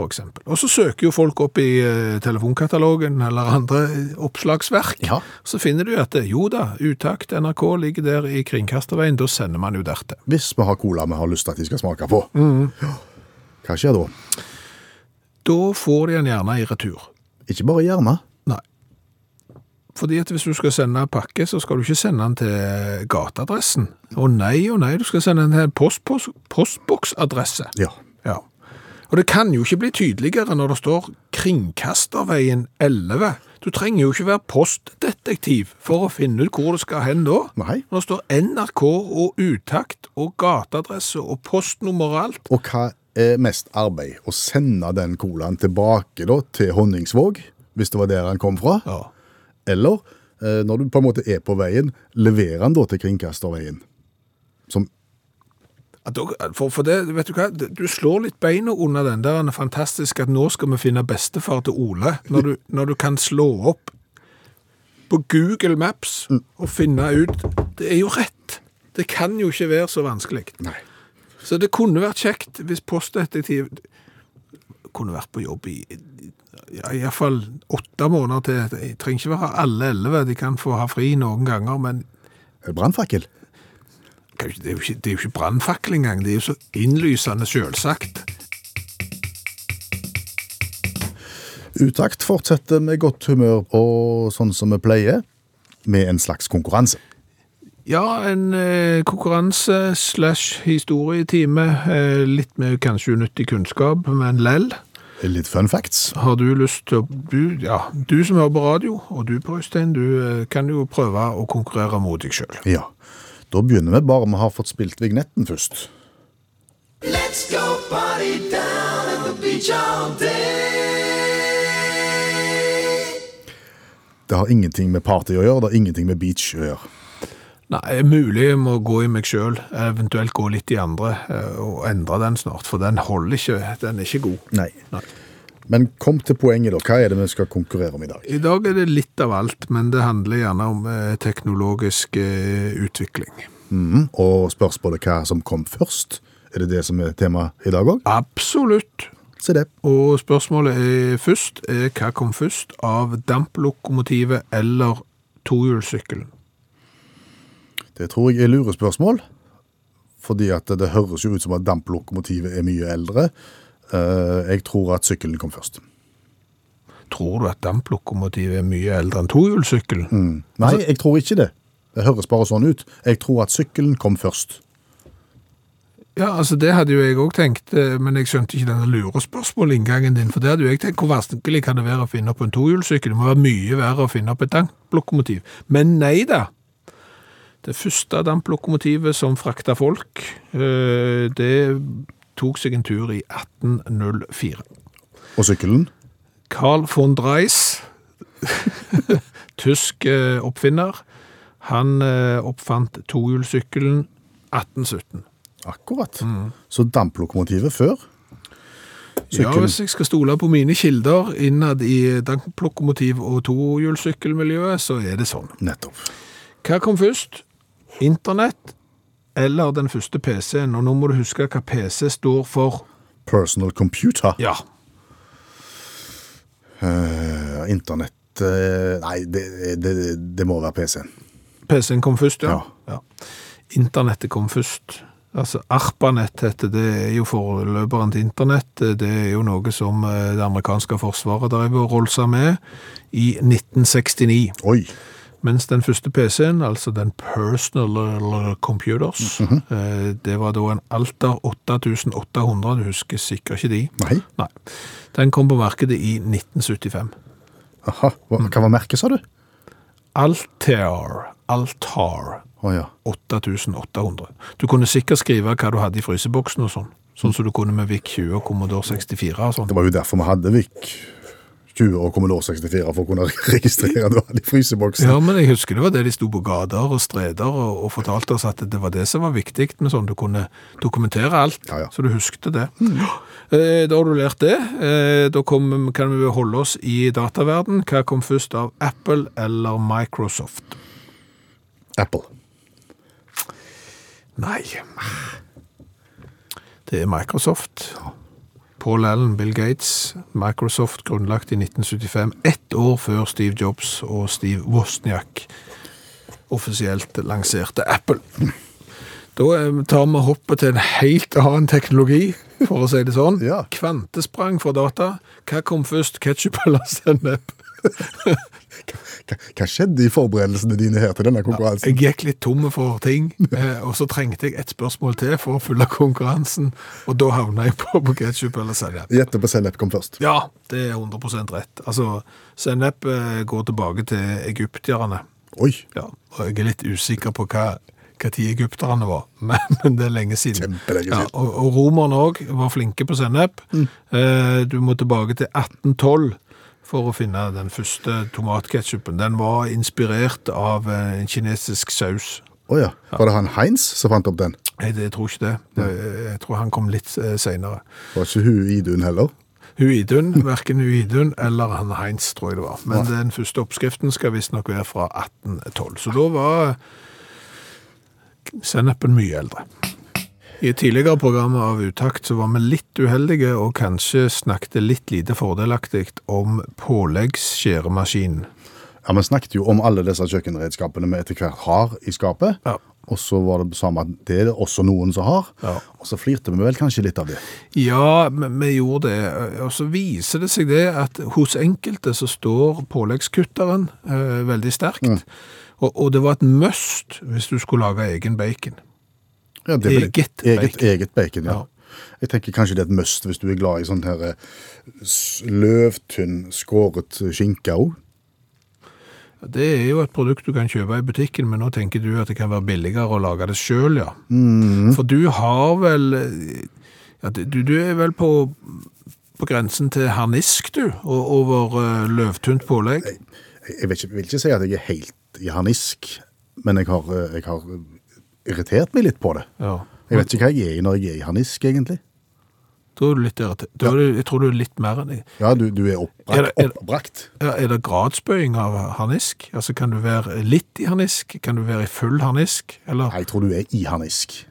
eksempel. Og så søker jo folk opp i eh, telefonkatalogen eller andre oppslagsverk. Ja. Så finner du at eh, jo da, Utakt NRK ligger der i Kringkasterveien, da sender man jo dertil. Hvis vi har cola vi har lyst til at de skal smake på. Ja. Hva skjer da? Da får de den gjerne i retur. Ikke bare gjerne. Nei. Fordi at hvis du skal sende pakke, så skal du ikke sende den til gateadressen. Å nei, å nei, du skal sende den til en post, post, postboksadresse. Ja. Ja. Og det kan jo ikke bli tydeligere når det står Kringkasterveien 11. Du trenger jo ikke være postdetektiv for å finne ut hvor det skal hen da. Nei. Når det står NRK og utakt og gateadresse og postnummer og alt. Og hva er mest arbeid? Å sende den colaen tilbake da, til Honningsvåg, hvis det var der han kom fra? Ja. Eller, eh, når du på en måte er på veien, leverer han da til Kringkasterveien? Som For, for det, vet du hva, du slår litt beina under den der, det er fantastisk at nå skal vi finne bestefar til Ole, når du, når du kan slå opp på Google Maps og finne ut, det er jo rett. Det kan jo ikke være så vanskelig. Nei. Så det kunne vært kjekt hvis postdetektiv kunne vært på jobb i ja, i hvert fall åtte måneder til. Jeg trenger ikke være alle elleve, de kan få ha fri noen ganger, men brannfakkel? Det er jo ikke, det er jo ikke brannfakkel engang, det er jo så innlysende selvsagt. Utakt fortsetter med godt humør og sånn som vi pleier, med en slags konkurranse. Ja, en eh, konkurranse slash historietime, eh, litt med kanskje unyttig kunnskap, men lell. Litt fun facts. Har du lyst til å, du, ja, du som hører på radio, og du på Øystein, du eh, kan jo prøve å konkurrere mot deg selv. Ja. Da begynner vi bare med å ha fått spilt vignetten først. Let's go party down at the beach all day. Det har ingenting med party å gjøre, det har ingenting med beach å gjøre. Nei, mulig jeg må gå i meg selv, eventuelt gå litt i andre, eh, og endre den snart, for den holder ikke, den er ikke god. Nei. Nei. Men kom til poenget, da. Hva er det vi skal konkurrere om i dag? I dag er det litt av alt, men det handler gjerne om eh, teknologisk eh, utvikling. Mhm. Og spørsmålet hva som kom først. Er det det som er tema i dag òg? Absolutt. Se det. Og spørsmålet er først, er hva kom først av damplokomotivet eller tohjulssykkelen? Det tror jeg er lurespørsmål. Fordi at det høres jo ut som at damplokomotivet er mye eldre. Eh, Jeg tror at sykkelen kom først. Tror du at damplokomotivet er mye eldre enn tohjulssykkelen? Nei, jeg tror ikke det. Det høres bare sånn ut. Jeg tror at sykkelen kom først. Ja, altså det hadde jo jeg òg tenkt, eh, men jeg skjønte ikke denne lurespørsmålinngangen din. For det hadde jo jeg tenkt, hvor vanskelig kan det være å finne opp en tohjulssykkel? Det må være mye verre å finne opp et damplokomotiv. Men nei da. Det første damplokomotivet som frakta folk, eh, det tok seg en tur i 1804. Og sykkelen? Carl von Dreis, *laughs* tysk eh, oppfinner, han eh, oppfant tohjulssykkelen 1817. Akkurat. Så damplokomotivet før? Ja, hvis jeg skal stole på mine kilder innad i damplokomotiv- og tohjulssykkelmiljøet, så er det sånn. Nettopp. Hva kom først? Internett eller den første PC-en? Og nå må du huske hva PC står for. Personal computer. Ja, Uh, internett uh, Nei, det, det, det må være PC-en. PC-en kom først, ja. Ja. ja. Internettet kom først. Altså, ARPANET heter det, er jo forløperen til internett. Det er jo noe som eh, det amerikanske forsvaret drev og rolsa med i 1969. Oi. Mens den første PC-en, altså den Personal Computers, eh, det var da en Alter 8800, du husker sikkert ikke de. Nei. Nei. Den kom på markedet i 1975. Aha. Hva, hva var merket, sa du? Altair, Altar, Oh, ja. 8800. Du kunne sikkert skrive hva du hadde i fryseboksen og sånn. Sånn som du kunne med VIC 20 og Commodore 64 og sånn. Det var jo derfor vi hadde VIC 20 og Commodore 64 for å kunne *laughs* registrere det i fryseboksen. Ja, men jeg husker det var det de sto på gater og streder og, og fortalte oss at det var det som var viktig med sånn. Du kunne dokumentere alt, Ja, ja. så du huskte det. Eh, Da har du lært det. Eh, Da kom, kan vi holde oss i dataverden. Hva kom først av Apple eller Microsoft? Apple. Nei. Det er Microsoft. Paul Allen, Bill Gates, Microsoft grunnlagt i 1975, ett år før Steve Jobs og Steve Wozniak offisielt lanserte Apple. Da eh, tar vi hoppet til en helt annen teknologi, for å si det sånn. *laughs* Ja. Kvantesprang for data. Hva kom først, ketchup eller sennep? *laughs* Hva, skjedde i forberedelsene dine her til denne konkurransen? Jeg gikk litt tomme for ting, eh, og så trengte jeg et spørsmål til for å fylle konkurransen, og da havna jeg på, på ketsjup eller sennep. Gjette på sennep kom først. Ja, det er 100 rett. Altså, sennep eh, går tilbake til egyptierne. Oi. Ja, og jeg er litt usikker på hva, når egypterne var, *laughs* men, men det er lenge siden. Kjempelenge Ja, siden. og, og romerne òg var flinke på sennep. Eh, du må tilbake til 1812 for å finne den første tomatketchupen. Den var inspirert av eh, en kinesisk saus. Å ja. Var det han Heinz som fant opp den? Nei, det tror ikke det. jeg tror han kom litt seinere. senere. Var ikke hun Idun heller? Hu Idun, *laughs* verken Hu Idun eller han Heinz, tror jeg det var. Men den første oppskriften skal visstnok være fra 1812. Så da var sennepen mye eldre. I et tidligere program av Utakt så var vi litt uheldige og kanskje snakket litt lite fordelaktig om påleggsskjæremaskin. Ja, Vi snakket jo om alle disse kjøkkenredskapene vi etter hvert har i skapet. Ja. Og så var det samme at det er det også noen som har. Ja. Og så flirte vi vel kanskje litt av det. Ja, vi gjorde det. Og så viser det seg det at hos enkelte så står påleggskutteren eh, veldig sterkt. Og, og det var et must hvis du skulle lage egen bacon. Ja, vel- Eget eget bacon. Eget bacon, ja. Jeg tenker kanskje det er et must hvis du er glad i sånn her eh, løvtynn, skåret skinke òg. Det er jo et produkt du kan kjøpe i butikken, men nå tenker du at det kan være billigere å lage det sjøl, ja. For du har vel ja, du, du er vel på, på grensen til harnisk, du, over uh, løvtynt pålegg. Jeg vil ikke, vil ikke si at jeg er helt i harnisk, men jeg har, eh, jeg har irritert meg litt på det. Ja. Jeg vet ikke hva jeg er i når jeg er i harnisk, egentlig. Da er du litt irritert. Da er du, jeg tror du er litt mer enn deg. Ja, du, du er. Er det- er det- oppbrakt. Ja, er det gradsbøying av harnisk? Altså, kan du være litt i harnisk? Kan du være i full harnisk? Eller? Nei, Jeg tror du er i harnisk.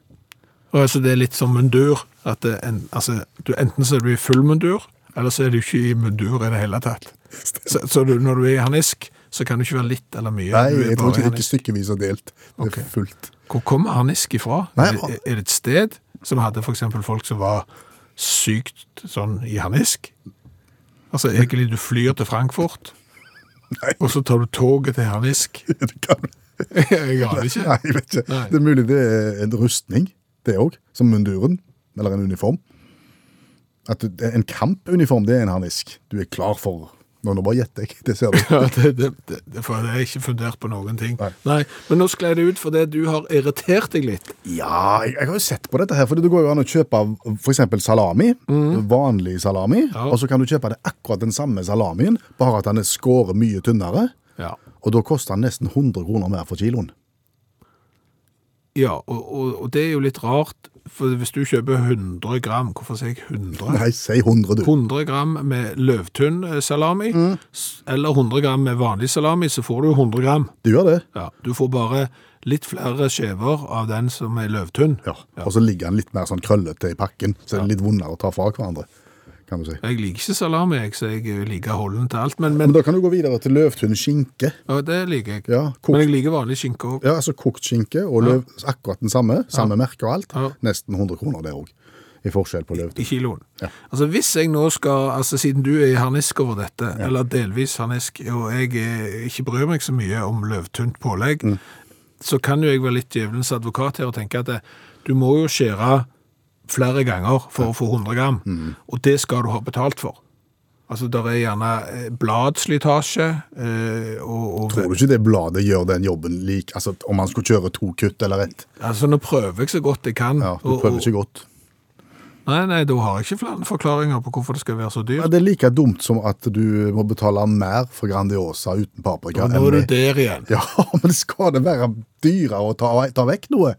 Og altså, det er litt som mundur. At det, en, altså, du, enten så er du i full mundur, eller så er du ikke i mundur i det hele tatt. Så, så du, når du er i harnisk, så kan du ikke være litt eller mye. Nei, du er jeg tror i ikke det er harnisk. stykkevis og delt. Det er Ok. fullt. Hvor kommer harnisk ifra? Nei, er, det- er det et sted som hadde eksempel folk som var sykt sånn i harnisk? Altså, egentlig du flyr til Frankfurt, Nei. og så tar du toget til harnisk. *laughs* Det kan Jeg aner ikke. Nei, jeg vet ikke. Nei. Det er mulig det er en rustning, det òg. Som munduren. Eller en uniform. At en kampuniform, det er en harnisk. Du er klar for Nå, nå bare gjetter jeg, *laughs* det ser du. Ja, det, det, det, for jeg har ikke fundert på noen ting. Nei. Men nå sklei det ut fordi du har irritert deg litt. Ja, jeg, jeg har jo sett på dette her, for det går jo an å kjøpe eksempel salami, vanlig salami, Ja. og så kan du kjøpe det akkurat den samme salamien, bare at den er skåret mye tynnere, Ja. og da koster den nesten 100 kroner mer for kiloen. Ja, og, og, og det er jo litt rart, for hvis du kjøper 100 gram, hvorfor sier jeg 100? Nei, si 100 du. 100 gram med løvtynn eh, salami, s- eller 100 gram med vanlig salami, så får du 100 gram. Du gjør det? Ja, du får bare litt flere skjever av den som er løvtynn. Ja. Og så ligger den litt mer sånn krøllete i pakken, så det er litt vondere å ta fra hverandre, kan du si. Jeg liker ikke salami, jeg, så jeg liker holden til alt, men, Men men da kan du gå videre til løvtynn skinke. ja, det liker jeg. Ja, kokt, Men jeg liker vanlig skinke også. ja, altså kokt skinke og løv, akkurat den samme, samme merke og alt. Ja. Nesten 100 kroner det også, i forskjell på i kiloen. Ja. Altså hvis jeg nå skal, altså siden du er i harnisk over dette, eller delvis harnisk, og jeg eh, ikke bryr meg så mye om løvtynt pålegg, Mm. så kan jo jeg være litt djevelens advokat her og tenke at det, du må jo skjære flere ganger for å få 100 gram, Mm. og det skal du ha betalt for. Altså, der er gjerne eh, bladslitasje, eh, og, og Tror du ikke det bladet gjør den jobben lik, altså om man skulle kjøre to kutt eller ett? Altså, nå prøver jeg så godt jeg kan. Ja, du prøver og- ikke godt. Nei, nei, da har jeg ikke flere forklaringer på hvorfor det skal være så Ja, dyrt. det er like dumt som at du må betale mer for Grandiosa uten paprika. Og nå er du der igjen. *laughs* Ja, men skal det være dyrere å ta, ta vekk noe?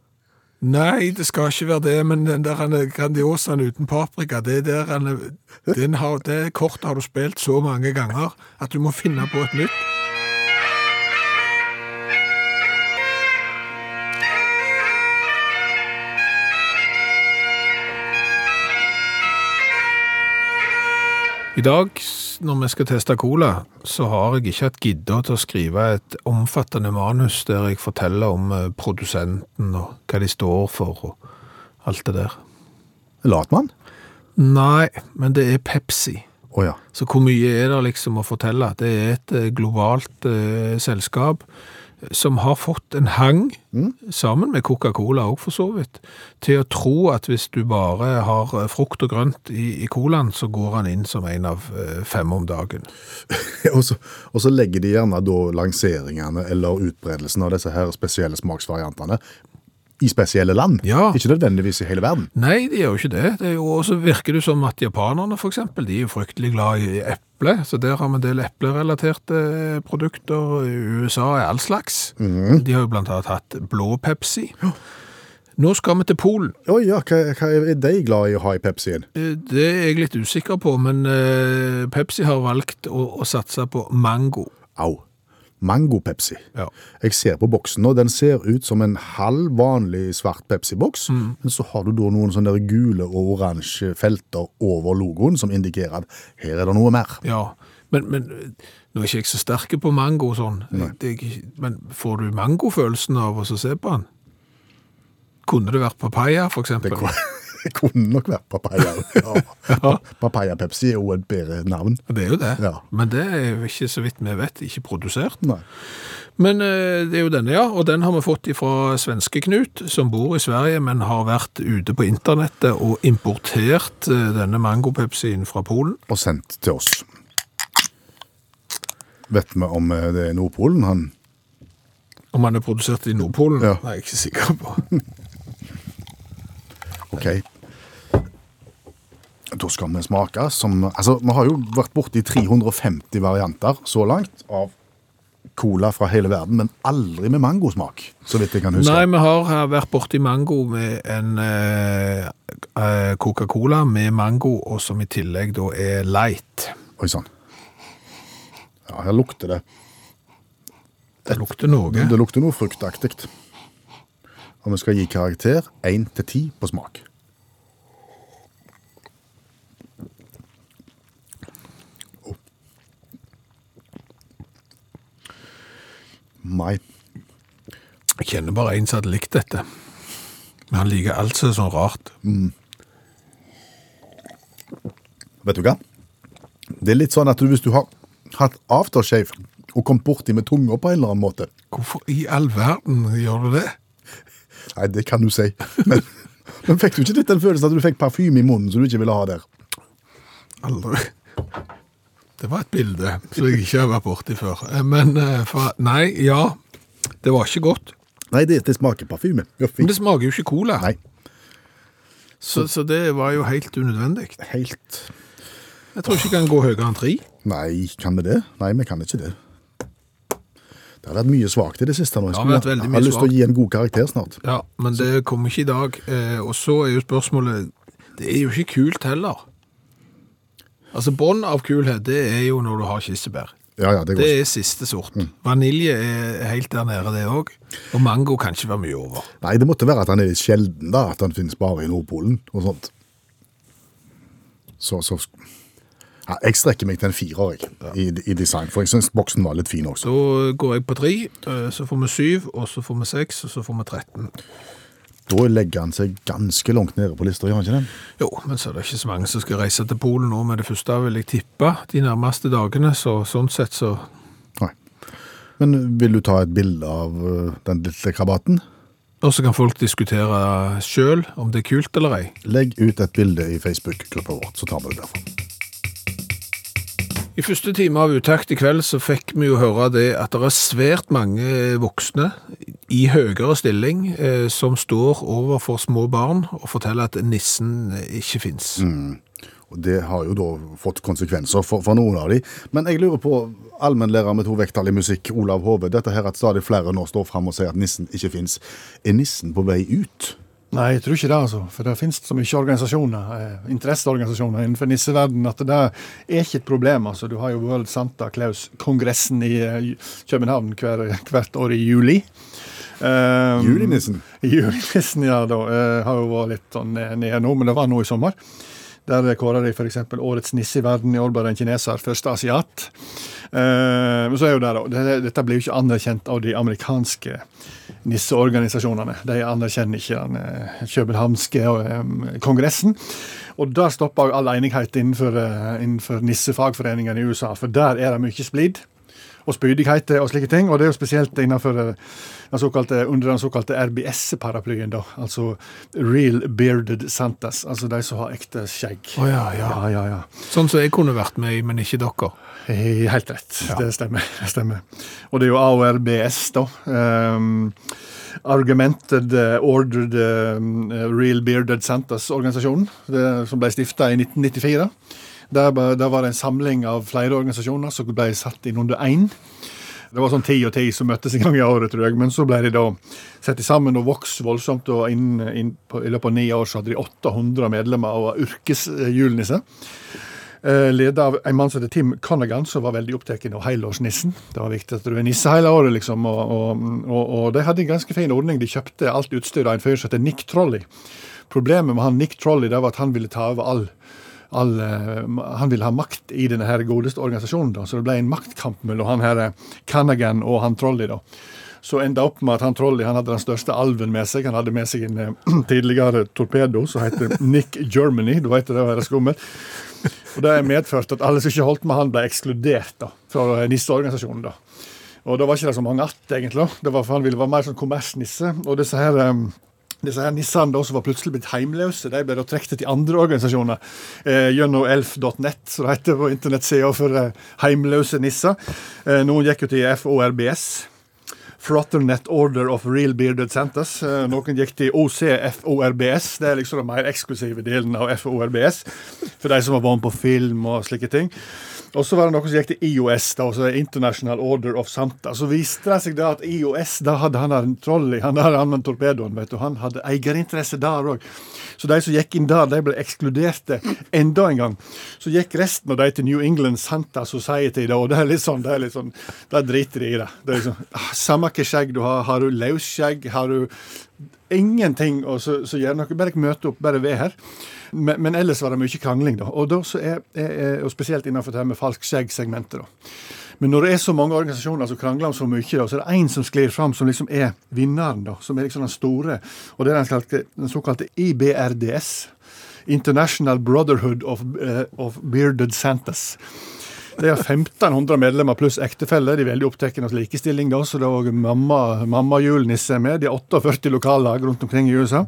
Nei, det skal ikke være det, men den der er Grandiosaen uten paprika, det, er der er, den har, det kortet har du spilt så mange ganger at du må finne på et nytt. I dag, når vi skal teste cola, så har jeg ikke hatt gidda til å skrive et omfattende manus der jeg forteller om eh, produsenten og hva de står for og alt det der. Latmann? Nei, men det er Pepsi. Oh, ja. Så hvor mye er det liksom å fortelle? Det er et eh, globalt eh, selskap som har fått en hang, sammen med Coca-Cola òg for så vidt, til å tro at hvis du bare har eh, frukt og grønt i, i colaen, så går han inn som en av eh, fem om dagen. *laughs* og, så, og så legger de gjerne da lanseringene eller utbredelsen av disse her spesielle smaksvariantene i spesielle land. Ja. Ikke nødvendigvis i hele verden. Nei, de gjør jo ikke det. det er jo, og så virker det som at japanerne eksempel, de er jo fryktelig glad i eple, så der har vi en del eplerelaterte produkter. I USA er all slags. De har jo blant annet hatt blå Pepsi. Nå skal vi til Polen. Oi, ja, hva, hva er de glad i å ha i Pepsien? Eh, Det er jeg litt usikker på, men eh, Pepsi har valgt å, å satse på mango. Au. Mango-Pepsi. Ja. Jeg ser på boksen nå, den ser ut som en halv vanlig svart Pepsi-boks, men så har du da noen sånne gule og oransje felter over logoen som indikerer at her er det noe mer. Ja, men, men nå er ikke jeg så sterke på mango sånn. Det men får du mangofølelsen av å se på den? Kunne det vært papaya, for Det eksempel? kunne, det kunne nok vært papaya. Ja. Papaya-Pepsi er jo et bedre navn. Det er jo det. Ja. Men det er jo ikke, så vidt vi vet, ikke produsert. Nei. Men eh, det er jo denne, ja. Og den har vi fått fra svenske Knut, som bor i Sverige, men har vært ute på internettet og importert eh, denne mango-pepsien fra Polen. Og sendt til oss. Vet vi om eh, det er Nordpolen? Han Om han er produsert i Nordpolen? Ja. Nei, jeg er ikke sikker på. *laughs* OK. Da skal vi smake som Altså, vi har jo vært borti 350 varianter så langt av cola fra hele verden, men aldri med mangosmak, så vidt jeg kan huske. Nei, vi har vært borti mango med en eh, eh, Coca-Cola med mango, og som i tillegg da er light. Oi sann. Ja, her lukter det. Det lukter noe. Det lukter noe fruktaktig. Og vi skal gi karakter 1 til 10 på smak. Mai. Jeg kjenner bare en som hadde likt dette. Men han liker alt som er sånn rart. Vet du hva? Det er litt sånn at du, hvis du har hatt aftershave og kommet borti med tunga på en eller annen måte Hvorfor i all verden gjør du det? Nei, det kan du si. Men, *laughs* men fikk du ikke litt den følelsen at du fikk parfyme i munnen som du ikke ville ha der? Aldri. Det var et bilde som jeg ikke har vært borti før. Eh, Men eh, for, nei, ja, det var ikke godt. Nei, det, det smaker parfyme. Ja. Men det smaker jo ikke cola. Nei, Så, så det var jo helt unødvendig. helt Jeg tror ikke vi kan gå høyere enn tre. Nei, kan vi det? Nei, vi kan ikke det. Det har vært mye svakt i det siste. nå. Jeg skulle- veldig jeg har lyst til å gi en god karakter snart. Ja, men det kommer ikke i dag. Eh, og så er jo spørsmålet Det er jo ikke kult heller. Altså, bånd av kulhet, det er jo når du har kirsebær. Ja, ja, det Det er siste sort. Vanilje er helt der nede, det òg. Og mango kan ikke være mye over. Nei, det måtte være at han er litt sjelden, da. At han finnes bare i Nordpolen og sånt. Så, så ja, Jeg strekker meg til en firer jeg, i, i design, for jeg syns boksen var litt fin også. Så går jeg på tre, så får vi syv, og så får vi seks, og så får vi 13. Da legger han seg ganske langt nede på lista, gjør han ikke det? Jo, men så er det ikke så mange som skal reise til Polen nå med det første, vil jeg tippe, de nærmeste dagene. Så sånn sett så Nei. Men vil du ta et bilde av øh, den lille krabaten? Og så kan folk diskutere sjøl om det er kult eller ei. Legg ut et bilde i Facebook-gruppa vårt, så tar vi det derfra. I første time av Utakt i kveld så fikk vi jo høre det at det er svært mange voksne i høyere stilling eh, som står overfor små barn og forteller at nissen ikke fins. Og Det har jo da fått konsekvenser for, for noen av de. Men jeg lurer på, allmennlærer med to vekttall i musikk, Olav Hove, dette her at stadig flere nå står fram og sier at nissen ikke fins. Er nissen på vei ut? Nei, jeg tror ikke det, altså. For det finnes så mye organisasjoner, eh, interesseorganisasjoner innenfor nisseverdenen at det er ikke et problem. altså. Du har jo World Santa Claus-kongressen i eh, København hver, hvert år i juli. Um, Julenissen? Julenissen, ja, da, eh, har jo vært litt sånn ned ned nå, men det var nå i sommer. Der kåra de f.eks. årets nisse i verden i år bare en kineser, første asiat. Eh, men så er jo det, da. Dette blir jo ikke anerkjent av de amerikanske nisseorganisasjonene. De anerkjenner ikke den eh, københavnske eh, kongressen. Og der stopper all enighet innenfor, innenfor nissefagforeningene i USA, for der er det mye splid og spydighet og slike ting. Og det er jo spesielt innenfor eh, den såkalte, under den såkalte RBS-paraplyen, da. Altså Real Bearded Santas. Altså de som har ekte skjegg. Oh, ja, ja. Ja, ja. Sånn som jeg kunne vært med i, men ikke dere. Eh, Helt rett. Det stemmer. det stemmer. Og det er jo AORBS, da. Um, Argumented eh, Ordered Real Bearded Santas-organisasjonen, som ble stifta i 1994. Der, der var det en samling av flere organisasjoner som ble satt inn under én. Det var sånn ti og ti som møttes en gang i året, tror jeg. Men så ble de da satt sammen og vokst voldsomt. Og inn, inn på, i løpet av ni år så hadde de 800 medlemmer og var yrkesjulenisser. Eh, Ledet av en mann som heter Tim Conaghan, som var veldig opptatt av helårsnissen. Det var viktig at du er nisse hele året, liksom. Og, og, og, og de hadde en ganske fin ordning. De kjøpte alt utstyret av en fyr som heter Nick Trolley. Problemet med han Nick Trolley det var at han ville ta over all all, eh, han ville ha makt i denne her godeste organisasjonen, da, så det ble en maktkamp mellom han her eh, Canagan og han Trolley. da. Så enda opp med at han Trolley han hadde den største alven med seg. Han hadde med seg en eh, *clears throat* tidligere torpedo som heter *laughs* Nick Germany. Du vet det var skummelt. Og Det medførte medført at alle som ikke holdt med han, ble ekskludert da, fra nisseorganisasjonen. da. Og da var ikke det så mange att, egentlig. Det var, for Han ville være mer sånn kommersnisse. Og disse her... eh, disse her nissene da, som var plutselig blitt heimløse, de ble da trukket til andre organisasjoner. Eh, gjennom elf.net, som det heter på internettsida for eh, heimløse nisser. Eh, noen gikk jo til FORBS. Frotternet Order of Real Bearded Santas. Eh, noen gikk til OCFORBS. Det er liksom den mer eksklusive delen av FORBS. For de som var vant på film og slike ting. Og så var det noen som gikk til IOS, da, også International Order of Santa. Så viste det seg da at IOS da hadde han der en trolley, han der han med torpedoen, vet du, han hadde eierinteresse der òg. Så de som gikk inn der, de ble ekskluderte enda en gang. Så gikk resten av de til New England Santa Society, da, og det er litt sånn, det er litt sånn, da driter de i det. Det er liksom, ah, Samme hva skjegg du har, har du løsskjegg, har du ingenting, og så, gjør noe, bare møte opp, bare ved her. Men, men ellers var det mye krangling, da. Og, da er, er, og spesielt innenfor det her med falsk skjegg-segmentet. da. Men når det er så mange organisasjoner som krangler om så mye, da, så er det én som sklir fram, som liksom er vinneren, da, som er liksom den store. Og det er den, såkalte, den såkalte IBRDS. International Brotherhood of, uh, of Bearded Santas. De har 1500 medlemmer pluss ektefelle. De er veldig opptatt av likestilling, da, så det er også mamma, mamma julenisse med. De har 48 lokallag rundt omkring i USA.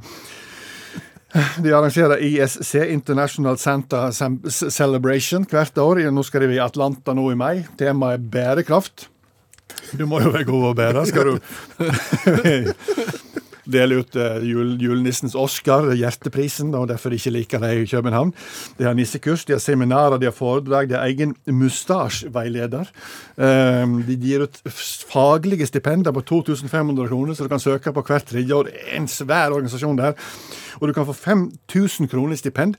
De arrangerer ISC, International Santa Celebration, hvert år. Nå skal de i Atlanta nå i mai. Temaet er bærekraft. Du må jo være god å bære. Skal du *laughs* dele ut eh, jul, julenissens Oscar, hjerteprisen, og derfor ikke liker det i København. De har nissekurs, de har seminarer, de har foredrag, de har egen mustasjeveileder. Um, de gir ut faglige stipender på 2500 kroner, så du kan søke på hvert tredje år. En svær organisasjon der. Og du kan få 5000 kroner i stipend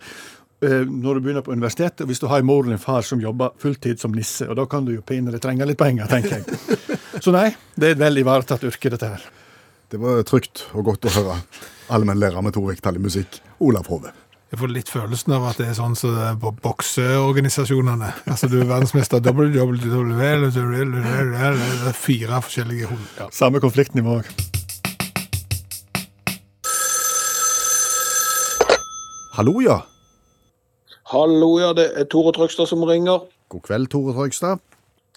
eh, når du begynner på universitetet, hvis du har en mor eller en far som jobber fulltid som nisse. Og da kan du jo pinadø trenge litt penger, tenker jeg. *laughs* Så nei, det er et veldig ivaretatt yrke, dette her. Det var trygt og godt å høre. Allmennlærer med tordvektig musikk, Olav Hove. Jeg får litt følelsen av at det er sånn som er bokseorganisasjonene. Altså, du er verdensmester WWW, er fire forskjellige hund. Ja. Samme konfliktnivå òg. Hallo, ja. Hallo, ja, det er Tore Trøgstad som ringer. God kveld, Tore Trøgstad.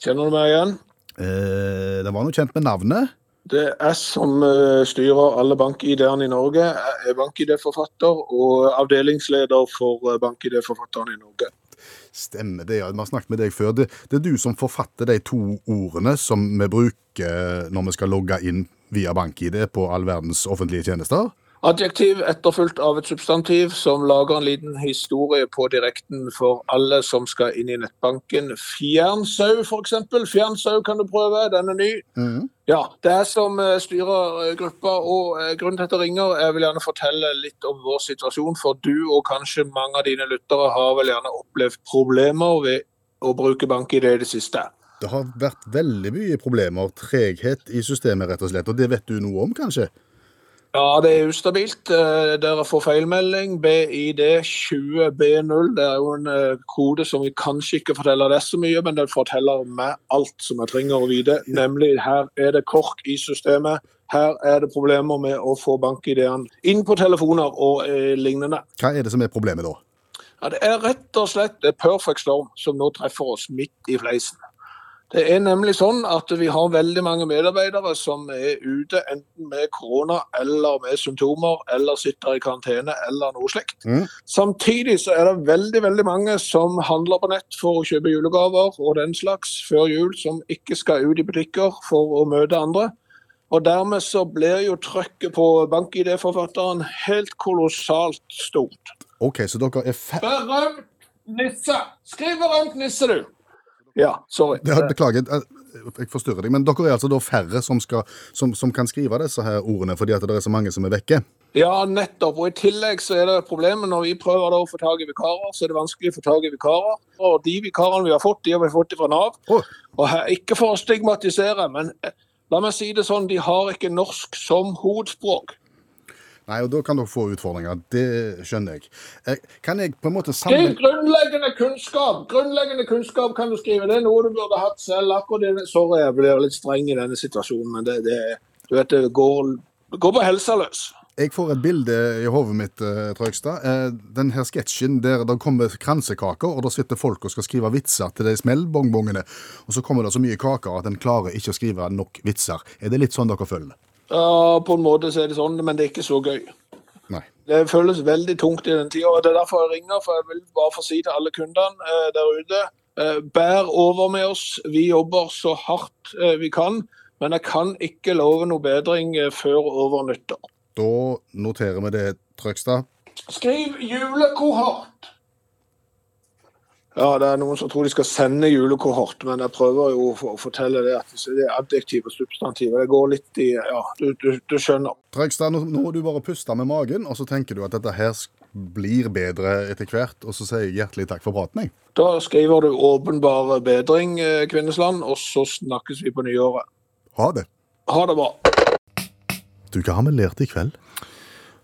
Kjenner du meg igjen? Eh, det var noe kjent med navnet. Det er jeg som eh, styrer alle bank-ID-ene i Norge. Jeg er bank-ID-forfatter og avdelingsleder for eh, bank-ID-forfatterne i Norge. Stemmer det, ja. Vi har snakket med deg før. Det, det er du som forfatter de to ordene som vi bruker når vi skal logge inn via bank-ID på all verdens offentlige tjenester. Adjektiv etterfulgt av et substantiv som lager en liten historie på direkten for alle som skal inn i nettbanken. Fjernsau, f.eks. Fjernsau kan du prøve, den er ny. Ja, det som eh, styrer eh, gruppa, og eh, grunnen til at jeg ringer, jeg vil gjerne fortelle litt om vår situasjon, for du og kanskje mange av dine lyttere har vel gjerne opplevd problemer ved å bruke BankID i det siste. Det har vært veldig mye problemer, treghet i systemet rett og slett, og det vet du noe om kanskje? Ja, det er ustabilt. Eh, Dere får feilmelding. BID 20B0. Det er jo en eh, kode som vi kanskje ikke forteller det så mye, men den forteller meg alt som jeg trenger å vite. Nemlig her er det kork i systemet. Her er det problemer med å få bank-ID-ene inn på telefoner og eh, lignende. Hva er det som er problemet da? Ja, det er rett og slett det perfect storm som nå treffer oss midt i fleisen. Det er nemlig sånn at vi har veldig mange medarbeidere som er ute enten med korona eller med symptomer, eller sitter i karantene eller noe slikt. Mm. Samtidig så er det veldig veldig mange som handler på nett for å kjøpe julegaver og den slags før jul, som ikke skal ut i butikker for å møte andre. Og dermed så blir jo trøkket på bank-ID-forfatteren helt kolossalt stort. Ok, så dere er fe... Berømt nisse! Skriv berømt nisse, du! Ja, sorry. Ja, beklager, jeg- jeg forstyrrer deg, men dere er altså da færre som, skal, som, som kan skrive disse her ordene, fordi at det er så mange som er vekke? Ja, nettopp. Og i tillegg så er det problemet når vi prøver å få tak i vikarer, så er det vanskelig å få tak i vikarer. Og de vikarene vi har fått, de har vi fått fra Nav. Oh. Og her, ikke for å stigmatisere, men eh, la meg si det sånn, de har ikke norsk som hovedspråk. Nei, og da kan dere få utfordringer. Det skjønner jeg. Eh, Kan jeg på en måte Skriv samle... grunnleggende kunnskap! Grunnleggende kunnskap kan du skrive. Det er noe du burde hatt selv. akkurat det. Sorry, jeg blir litt streng i denne situasjonen, men det, det, du vet, det går, det går på helsa løs. Jeg får et bilde i hodet mitt, eh, Trøgstad. Eh, Den her sketsjen der det kommer kransekaker, og da sitter folk og skal skrive vitser til de smellbongbongene, og så kommer det så mye kaker at en klarer ikke å skrive nok vitser. Er det litt sånn dere føler? Ja, på en måte så er det sånn, men det er ikke så gøy. Nei. Det føles veldig tungt i den tida. og Det er derfor jeg ringer, for jeg vil bare få si til alle kundene eh, der ute eh, Bær over med oss. Vi jobber så hardt eh, vi kan. Men jeg kan ikke love noe bedring eh, før over nyttår. Da noterer vi det, Trøgstad. Skriv julekohort! Ja, det er noen som tror de skal sende julekohort, men jeg prøver jo å fortelle det at det er adjektiv og substantiv. Det går litt i Ja, du, du, du skjønner. Trekstad, nå, må du bare pusta med magen, og så tenker du at dette her blir bedre etter hvert, og så sier jeg hjertelig takk for praten, jeg. Da skriver du åpenbar bedring, eh, Kvinnesland, og så snakkes vi på nyåret. Ha det. Ha det bra. Du, hva har vi lært i kveld?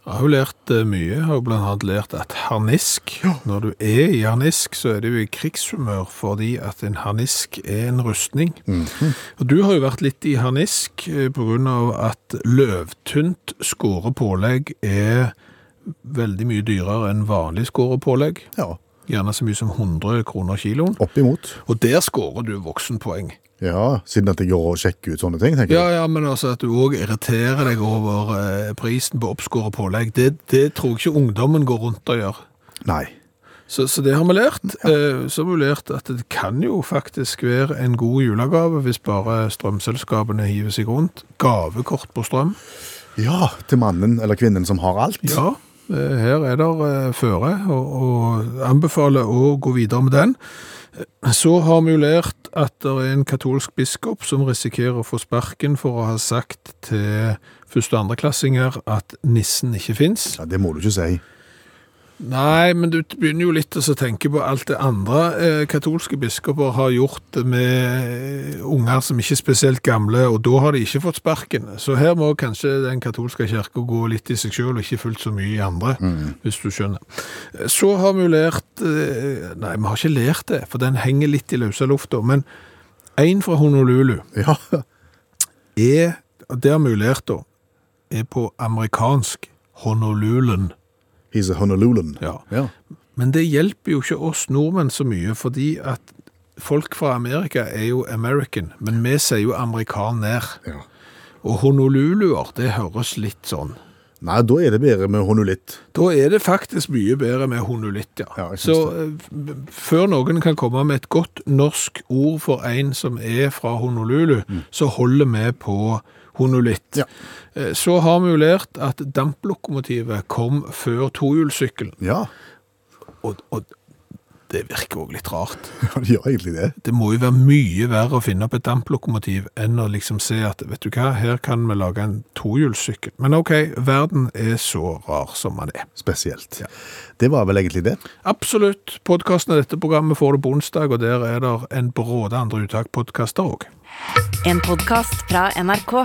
Jeg har jo lært eh, mye. Jeg har jo blant annet lært at harnisk, når du er i harnisk, så er det jo i krigshumør fordi at en harnisk er en rustning. Og du har jo vært litt i harnisk pga. på grunn av at løvtynt skåret pålegg er veldig mye dyrere enn vanlig skåret pålegg. Ja, Gjerne så mye som 100 kroner kiloen. Oppimot. Og der skårer du voksenpoeng. Ja, siden at jeg går og sjekker ut sånne ting, tenker Ja, ja, men altså at du òg irriterer deg over eh, prisen på oppskåret pålegg, det, det tror jeg ikke ungdommen går rundt og gjør. Nei. Så, så det har vi lært. Eh, så har vi lært at det kan jo faktisk være en god julegave hvis bare strømselskapene hiver seg rundt. Gavekort på strøm. Ja, til mannen eller kvinnen som har alt. Ja, eh, her er det eh, føre, og, og anbefaler å gå videre med den. Så har vi jo lært at det er en katolsk biskop som risikerer å få sparken for å ha sagt til første- og andreklassinger at nissen ikke fins. Ja, Det må du ikke si. Nei, men du begynner jo litt å tenke på alt det andre eh, katolske biskoper har gjort med eh, unger som ikke er spesielt gamle, og da har de ikke fått sparken. Så her må kanskje den katolske kirka gå litt i seg sjøl, og ikke fullt så mye i andre, hvis du skjønner. Eh, Så har vi jo lært eh, Nei, vi har ikke lært det, for den henger litt i løse lufta. Men en fra Honolulu *laughs* Ja, er, og det har vi jo lært da, er på amerikansk Honolululen. He's a Honoluluan. Ja. Ja. Men det hjelper jo ikke oss nordmenn så mye, fordi at folk fra Amerika er jo American, men vi sier jo amerikaner. Ja. Og Honoluluer, det høres litt sånn. Nei, da er det bedre med honulitt. Da er det faktisk mye bedre med honolitt, ja. Ja, så eh, før noen kan komme med et godt norsk ord for en som er fra Honolulu, så holder vi på honolitt. Ja. Eh, Så har vi jo lært at damplokomotivet kom før tohjulssykkelen, Ja, og, og det virker også litt rart. *laughs* Ja, det gjør egentlig det. Det må jo være mye verre å finne opp et damplokomotiv enn å liksom se at, vet du hva, her kan vi lage en tohjulssykkel. Men ok, verden er så rar som man er. Spesielt. Det var vel egentlig det. Absolutt. Podkasten av dette programmet får du på onsdag, og der er det en bråde andre uttak-podkaster òg. En podkast fra NRK.